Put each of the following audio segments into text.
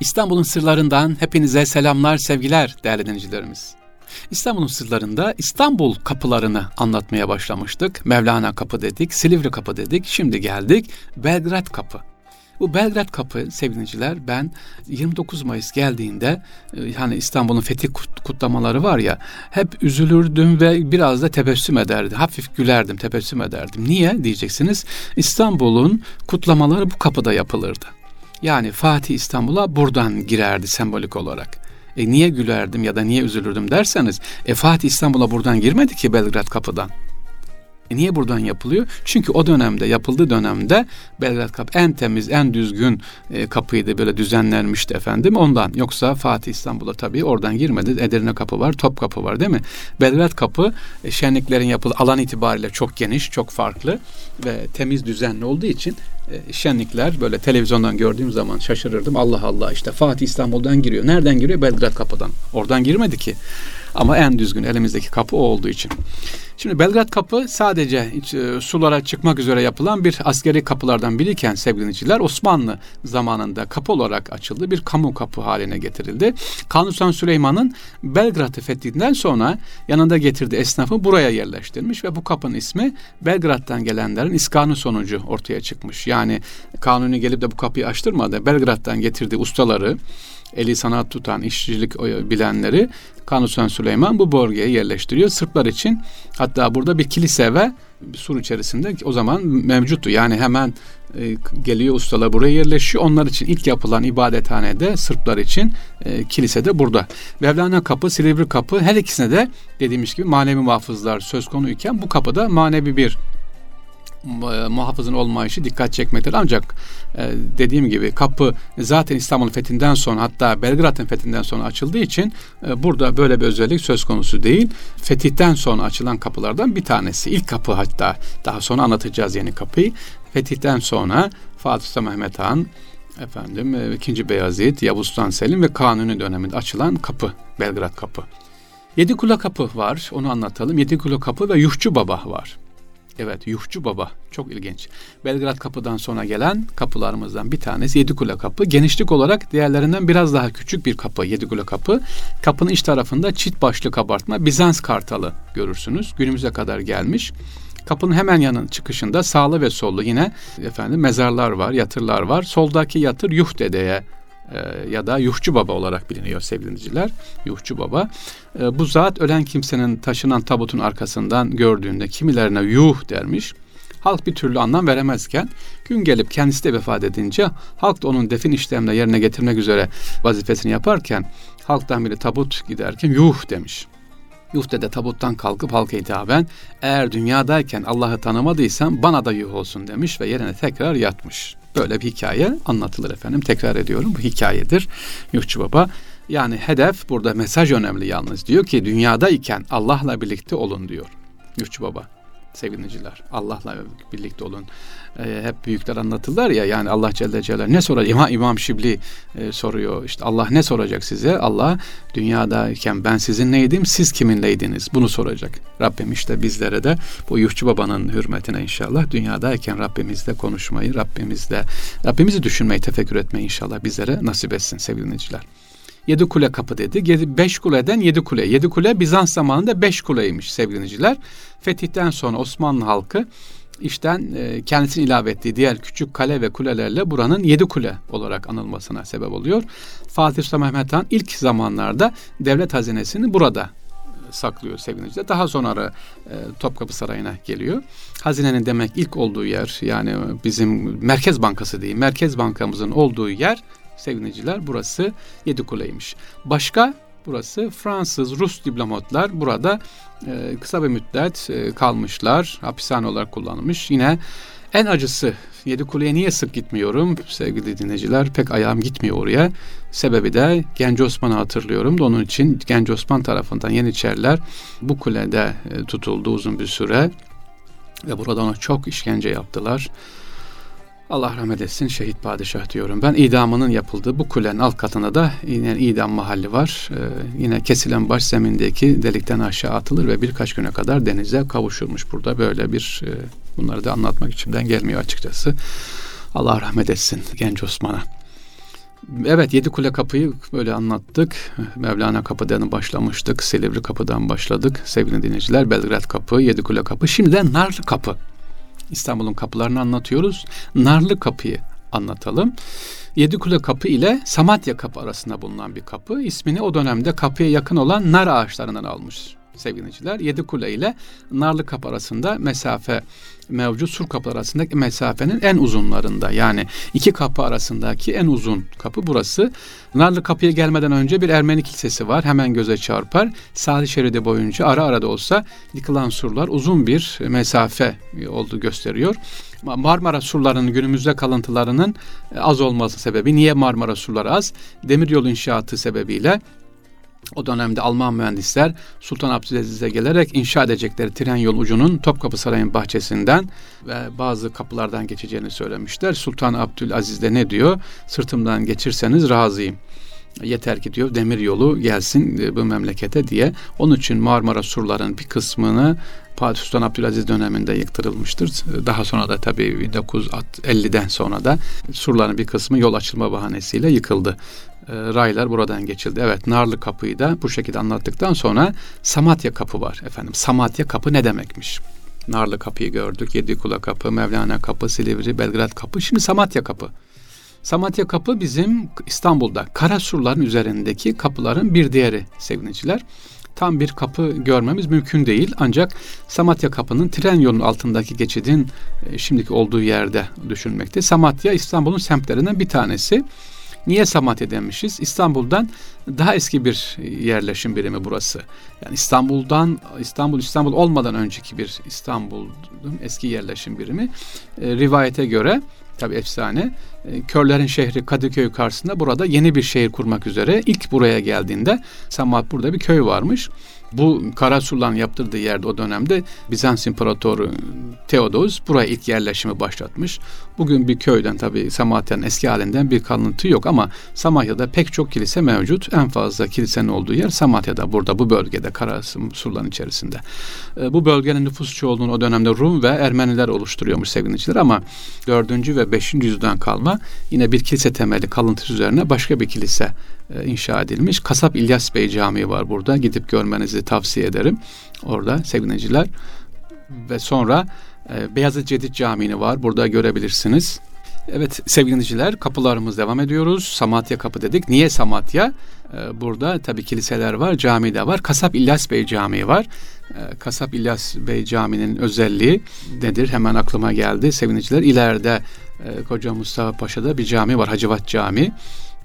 İstanbul'un sırlarından hepinize selamlar, sevgiler değerli dinleyicilerimiz. İstanbul'un sırlarında İstanbul kapılarını anlatmaya başlamıştık. Mevlana kapı dedik, Silivri kapı dedik. Şimdi geldik Belgrad kapı. Bu Belgrad Kapı sevgiliciler ben 29 Mayıs geldiğinde hani İstanbul'un fethi kutlamaları var ya hep üzülürdüm ve biraz da tebessüm ederdim. Hafif gülerdim, tebessüm ederdim. Niye diyeceksiniz? İstanbul'un kutlamaları bu kapıda yapılırdı. Yani Fatih İstanbul'a buradan girerdi sembolik olarak. E niye gülerdim ya da niye üzülürdüm derseniz e Fatih İstanbul'a buradan girmedi ki Belgrad kapıdan. E niye buradan yapılıyor? Çünkü o dönemde yapıldığı dönemde Belgrad Kapı en temiz, en düzgün e, kapıydı. Böyle düzenlenmişti efendim. Ondan. Yoksa Fatih İstanbul'a tabii oradan girmedi. Edirne Kapı var, Top Kapı var değil mi? Belgrad Kapı e, şenliklerin yapıldığı alan itibariyle çok geniş, çok farklı ve temiz, düzenli olduğu için şenlikler böyle televizyondan gördüğüm zaman şaşırırdım. Allah Allah işte Fatih İstanbul'dan giriyor. Nereden giriyor? Belgrad Kapı'dan. Oradan girmedi ki. Ama en düzgün elimizdeki kapı o olduğu için. Şimdi Belgrad Kapı sadece e, sulara çıkmak üzere yapılan bir askeri kapılardan biriyken sevgili dinleyiciler Osmanlı zamanında kapı olarak açıldı. Bir kamu kapı haline getirildi. Kanuni Sultan Süleyman'ın Belgrad'ı fethinden sonra yanında getirdiği esnafı buraya yerleştirmiş ve bu kapının ismi Belgrad'dan gelenlerin iskanı sonucu ortaya çıkmış. Yani Kanuni gelip de bu kapıyı açtırmadı. Belgrad'dan getirdiği ustaları eli sanat tutan, işçilik bilenleri Kanuni Süleyman bu bölgeye yerleştiriyor. Sırplar için hatta burada bir kilise ve sur içerisinde o zaman mevcuttu. Yani hemen e, geliyor ustalar buraya yerleşiyor. Onlar için ilk yapılan ibadethanede Sırplar için e, kilise de burada. Mevlana kapı, Silivri kapı her ikisine de dediğimiz gibi manevi muhafızlar söz konuyken bu kapıda manevi bir e, muhafızın olmayışı dikkat çekmektedir. Ancak e, dediğim gibi kapı zaten İstanbul fethinden sonra hatta Belgrad'ın fethinden sonra açıldığı için e, burada böyle bir özellik söz konusu değil. Fetihten sonra açılan kapılardan bir tanesi. İlk kapı hatta daha sonra anlatacağız yeni kapıyı. Fetihten sonra Fatih Sultan Mehmet Han efendim e, 2. Beyazıt, Yavuz Sultan Selim ve Kanuni döneminde açılan kapı Belgrad kapı. Yedi Kula kapı var onu anlatalım. Yedi Kula kapı ve Yuhçu Baba var. Evet Yuhçu Baba çok ilginç. Belgrad kapıdan sonra gelen kapılarımızdan bir tanesi Yedikule kapı. Genişlik olarak diğerlerinden biraz daha küçük bir kapı Yedikule kapı. Kapının iç tarafında çift başlı kabartma Bizans kartalı görürsünüz. Günümüze kadar gelmiş. Kapının hemen yanın çıkışında sağlı ve sollu yine efendim mezarlar var, yatırlar var. Soldaki yatır Yuh dedeye e, ya da Yuhçu Baba olarak biliniyor sevgili dinleyiciler. Yuhçu Baba. E, bu zat ölen kimsenin taşınan tabutun arkasından gördüğünde kimilerine yuh dermiş. Halk bir türlü anlam veremezken gün gelip kendisi de vefat edince halk da onun defin işlemle yerine getirmek üzere vazifesini yaparken halktan biri tabut giderken yuh demiş. Yuh de tabuttan kalkıp halka hitaben eğer dünyadayken Allah'ı tanımadıysan bana da yuh olsun demiş ve yerine tekrar yatmış. Böyle bir hikaye anlatılır efendim. Tekrar ediyorum bu hikayedir. Yuhçu Baba yani hedef burada mesaj önemli yalnız. Diyor ki dünyadayken Allah'la birlikte olun diyor. Yuhçu Baba sevgiliciler. Allah'la birlikte olun. E, hep büyükler anlatırlar ya yani Allah Celle Celaluhu ne soracak? İmam, İmam Şibli e, soruyor. İşte Allah ne soracak size? Allah dünyadayken ben sizin neydim? Siz kiminleydiniz? Bunu soracak. Rabbim işte bizlere de bu Yuhçu Baba'nın hürmetine inşallah dünyadayken Rabbimizle konuşmayı, Rabbimizle Rabbimizi düşünmeyi, tefekkür etmeyi inşallah bizlere nasip etsin sevgili dinleyiciler. Yedi kule kapı dedi. Yedi, beş kuleden yedi kule. Yedi kule Bizans zamanında beş kuleymiş sevgili Fetihten sonra Osmanlı halkı işten e, kendisini ilave ettiği diğer küçük kale ve kulelerle buranın yedi kule olarak anılmasına sebep oluyor. Fatih Sultan Mehmet Han ilk zamanlarda devlet hazinesini burada e, saklıyor sevgili Daha sonra e, Topkapı Sarayı'na geliyor. Hazinenin demek ilk olduğu yer yani bizim Merkez Bankası değil, Merkez Bankamızın olduğu yer sevgiliciler burası Yedikule'ymiş. Başka burası Fransız, Rus diplomatlar burada e, kısa bir müddet e, kalmışlar. Hapishane olarak kullanılmış. Yine en acısı Yedikule'ye niye sık gitmiyorum sevgili dinleyiciler? Pek ayağım gitmiyor oraya. Sebebi de Genç Osman'ı hatırlıyorum da onun için Genç Osman tarafından Yeniçeriler bu kulede e, tutuldu uzun bir süre ve burada ona çok işkence yaptılar. Allah rahmet etsin şehit padişah diyorum. Ben idamının yapıldığı bu kulenin alt katında da yine idam mahalli var. Ee, yine kesilen baş zemindeki delikten aşağı atılır ve birkaç güne kadar denize kavuşulmuş burada. Böyle bir e, bunları da anlatmak içimden gelmiyor açıkçası. Allah rahmet etsin genç Osman'a. Evet Yedi Kule Kapı'yı böyle anlattık. Mevlana Kapı'dan başlamıştık. Silivri Kapı'dan başladık. Sevgili dinleyiciler Belgrad Kapı, Yedi Kule Kapı. Şimdi de Narlı Kapı. İstanbul'un kapılarını anlatıyoruz. Narlı Kapı'yı anlatalım. Yedi Kule Kapı ile Samatya Kapı arasında bulunan bir kapı. İsmini o dönemde kapıya yakın olan nar ağaçlarından almış sevgiliciler. Yedi Kule ile Narlı Kapı arasında mesafe mevcut sur kapı arasındaki mesafenin en uzunlarında. Yani iki kapı arasındaki en uzun kapı burası. Narlı Kapı'ya gelmeden önce bir Ermeni kilisesi var. Hemen göze çarpar. Sahil şeridi boyunca ara ara da olsa yıkılan surlar uzun bir mesafe olduğu gösteriyor. Marmara surlarının günümüzde kalıntılarının az olması sebebi niye Marmara surları az? Demiryolu inşaatı sebebiyle o dönemde Alman mühendisler Sultan Abdülaziz'e gelerek inşa edecekleri tren yol ucunun Topkapı Sarayı'nın bahçesinden ve bazı kapılardan geçeceğini söylemişler. Sultan Abdülaziz de ne diyor? Sırtımdan geçirseniz razıyım. Yeter ki diyor demir yolu gelsin e, bu memlekete diye. Onun için Marmara surların bir kısmını Fatih Sultan Abdülaziz döneminde yıktırılmıştır. Daha sonra da tabii 1950'den sonra da surların bir kısmı yol açılma bahanesiyle yıkıldı. E, raylar buradan geçildi. Evet Narlı Kapı'yı da bu şekilde anlattıktan sonra Samatya Kapı var efendim. Samatya Kapı ne demekmiş? Narlı Kapı'yı gördük. Yedikula Kapı, Mevlana Kapı, Silivri, Belgrad Kapı. Şimdi Samatya Kapı. Samatya Kapı bizim İstanbul'da kara surların üzerindeki kapıların bir diğeri sevgiliciler. Tam bir kapı görmemiz mümkün değil ancak Samatya Kapı'nın tren yolunun altındaki geçidin e, şimdiki olduğu yerde düşünmekte. Samatya İstanbul'un semtlerinden bir tanesi. Niye Samatya demişiz? İstanbul'dan daha eski bir yerleşim birimi burası. Yani İstanbul'dan İstanbul İstanbul olmadan önceki bir İstanbul'un eski yerleşim birimi. E, rivayete göre tabi efsane. E, Körlerin şehri Kadıköy karşısında burada yeni bir şehir kurmak üzere ilk buraya geldiğinde Samat burada bir köy varmış. Bu Karasullan yaptırdığı yerde o dönemde Bizans İmparatoru Theodos buraya ilk yerleşimi başlatmış. Bugün bir köyden tabi Samatya'nın eski halinden bir kalıntı yok ama Samatya'da pek çok kilise mevcut. En fazla kilisenin olduğu yer Samatya'da burada bu bölgede Karasullan içerisinde. E, bu bölgenin nüfus çoğunluğunu o dönemde Rum ve Ermeniler oluşturuyormuş sevgiliciler ama 4. ve 5. yüzyıldan kalma yine bir kilise temeli kalıntı üzerine başka bir kilise e, inşa edilmiş. Kasap İlyas Bey Camii var burada. Gidip görmenizi tavsiye ederim. Orada sevgiliciler. Ve sonra e, Beyazıt Cedid Camii var. Burada görebilirsiniz. Evet sevgiliciler kapılarımız devam ediyoruz. Samatya kapı dedik. Niye Samatya? Ee, burada tabii kiliseler var, cami de var. Kasap İlyas Bey Camii var. Ee, Kasap İlyas Bey Camii'nin özelliği nedir? Hemen aklıma geldi sevgiliciler. İleride e, Koca Mustafa Paşa'da bir cami var. Hacivat Camii.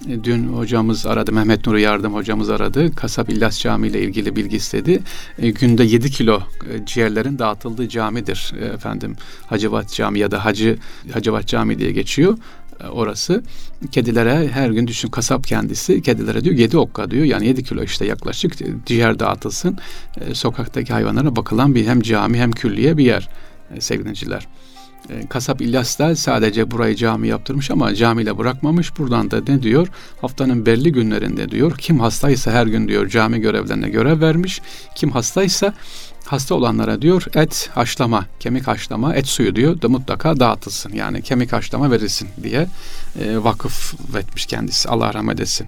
E, dün hocamız aradı, Mehmet Nuri Yardım hocamız aradı. Kasap İllas Camii ile ilgili bilgi istedi. E, günde 7 kilo e, ciğerlerin dağıtıldığı camidir e, efendim. Hacivat Camii ya da Hacı Hacivat Camii diye geçiyor orası. Kedilere her gün düşün kasap kendisi kedilere diyor 7 okka diyor. Yani 7 kilo işte yaklaşık ciğer dağıtılsın. E, sokaktaki hayvanlara bakılan bir hem cami hem külliye bir yer e, sevgiliciler. E, kasap İlyas da sadece burayı cami yaptırmış ama camiyle bırakmamış. Buradan da ne diyor? Haftanın belli günlerinde diyor. Kim hastaysa her gün diyor cami görevlerine görev vermiş. Kim hastaysa hasta olanlara diyor et haşlama, kemik haşlama, et suyu diyor da mutlaka dağıtılsın. Yani kemik haşlama verilsin diye e, vakıf etmiş kendisi. Allah rahmet etsin.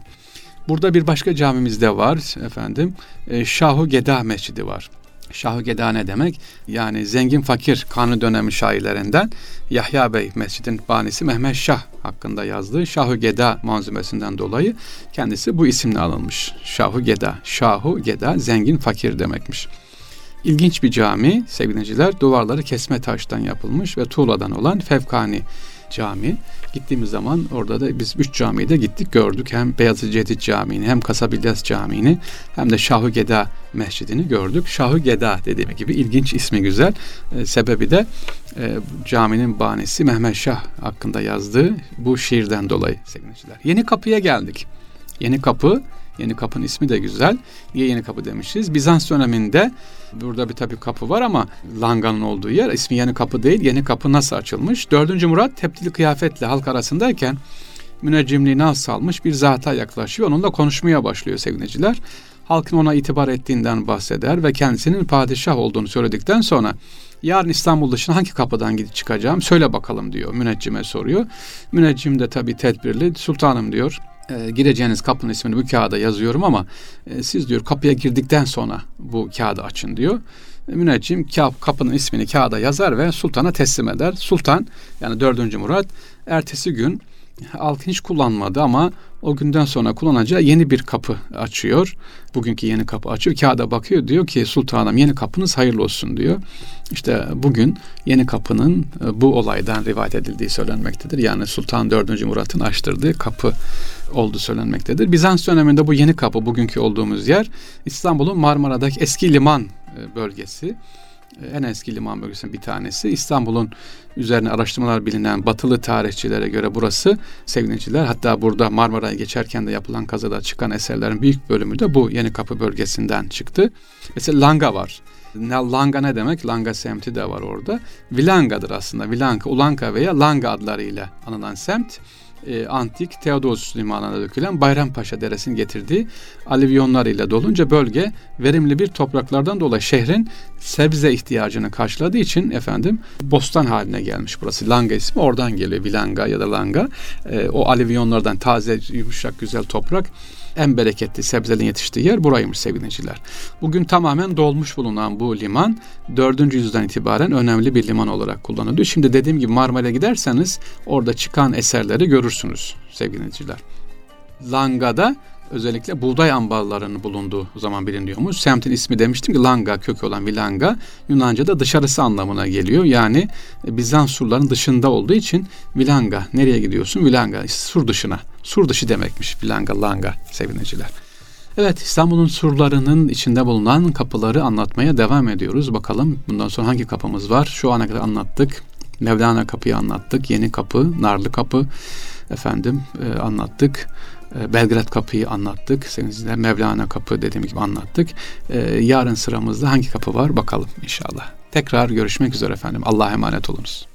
Burada bir başka camimiz de var efendim. E, Şahu Geda Mescidi var. Şahı Geda ne demek? Yani zengin fakir kanı dönemi şairlerinden Yahya Bey Mescidin banisi Mehmet Şah hakkında yazdığı Şahı Geda manzumesinden dolayı kendisi bu isimle alınmış. Şahı Geda. Şahu Geda zengin fakir demekmiş. İlginç bir cami sevgiliciler duvarları kesme taştan yapılmış ve tuğladan olan Fevkani Cami. Gittiğimiz zaman orada da biz üç camiyi de gittik gördük. Hem Beyazıt Cedid Camii'ni hem Kasabilyas Camii'ni hem de Şahı Geda Mescidini gördük. Şahı Geda dediğim gibi ilginç ismi güzel. E, sebebi de e, caminin banisi Mehmet Şah hakkında yazdığı bu şiirden dolayı sevgiliciler. Yeni kapıya geldik. Yeni kapı Yeni kapının ismi de güzel. Niye yeni kapı demişiz? Bizans döneminde burada bir tabii kapı var ama Langa'nın olduğu yer ismi yeni kapı değil. Yeni kapı nasıl açılmış? Dördüncü Murat tepdili kıyafetle halk arasındayken müneccimliğini az salmış bir zata yaklaşıyor. Onunla konuşmaya başlıyor sevgiliciler. Halkın ona itibar ettiğinden bahseder ve kendisinin padişah olduğunu söyledikten sonra yarın İstanbul dışına hangi kapıdan gidip çıkacağım söyle bakalım diyor müneccime soruyor. Müneccim de tabii tedbirli sultanım diyor e, gireceğiniz kapının ismini bu kağıda yazıyorum ama e, siz diyor kapıya girdikten sonra bu kağıdı açın diyor. E, müneccim kapının ismini kağıda yazar ve sultana teslim eder. Sultan yani 4. Murat ertesi gün altın hiç kullanmadı ama o günden sonra kullanacağı yeni bir kapı açıyor. Bugünkü yeni kapı açıyor. Kağıda bakıyor diyor ki sultanım yeni kapınız hayırlı olsun diyor. İşte bugün yeni kapının e, bu olaydan rivayet edildiği söylenmektedir. Yani Sultan 4. Murat'ın açtırdığı kapı olduğu söylenmektedir. Bizans döneminde bu yeni kapı bugünkü olduğumuz yer İstanbul'un Marmara'daki eski liman e, bölgesi en eski liman bölgesinden bir tanesi. İstanbul'un üzerine araştırmalar bilinen batılı tarihçilere göre burası sevgiliciler. Hatta burada Marmara'ya geçerken de yapılan kazada çıkan eserlerin büyük bölümü de bu Yeni Kapı bölgesinden çıktı. Mesela Langa var. Langa ne demek? Langa semti de var orada. Vilanga'dır aslında. Vilanka, Ulanka veya Langa adlarıyla anılan semt e, antik Teodosius limanına dökülen Bayrampaşa Deresi'nin getirdiği alivyonlar ile dolunca bölge verimli bir topraklardan dolayı şehrin sebze ihtiyacını karşıladığı için efendim bostan haline gelmiş burası. Langa ismi oradan geliyor. Vilanga ya da Langa. E, o alivyonlardan taze, yumuşak, güzel toprak en bereketli sebzelerin yetiştiği yer buraymış sevgiliciler. Bugün tamamen dolmuş bulunan bu liman 4. yüzyıldan itibaren önemli bir liman olarak kullanılıyor. Şimdi dediğim gibi Marmara'ya giderseniz orada çıkan eserleri görürsünüz sevgiliciler. Langa'da özellikle buğday ambarlarının bulunduğu zaman biliniyormuş. Semtin ismi demiştim ki Langa kökü olan Vilanga Yunanca'da dışarısı anlamına geliyor. Yani Bizans surlarının dışında olduğu için Vilanga nereye gidiyorsun? Vilanga sur dışına. Sur dışı demekmiş Vilanga Langa sevineciler. Evet İstanbul'un surlarının içinde bulunan kapıları anlatmaya devam ediyoruz. Bakalım bundan sonra hangi kapımız var? Şu ana kadar anlattık. Mevlana kapıyı anlattık. Yeni kapı, Narlı kapı efendim e, anlattık. E, Belgrad kapıyı anlattık. Seninizle Mevlana kapı dediğim gibi anlattık. E, yarın sıramızda hangi kapı var bakalım inşallah. Tekrar görüşmek üzere efendim. Allah'a emanet olunuz.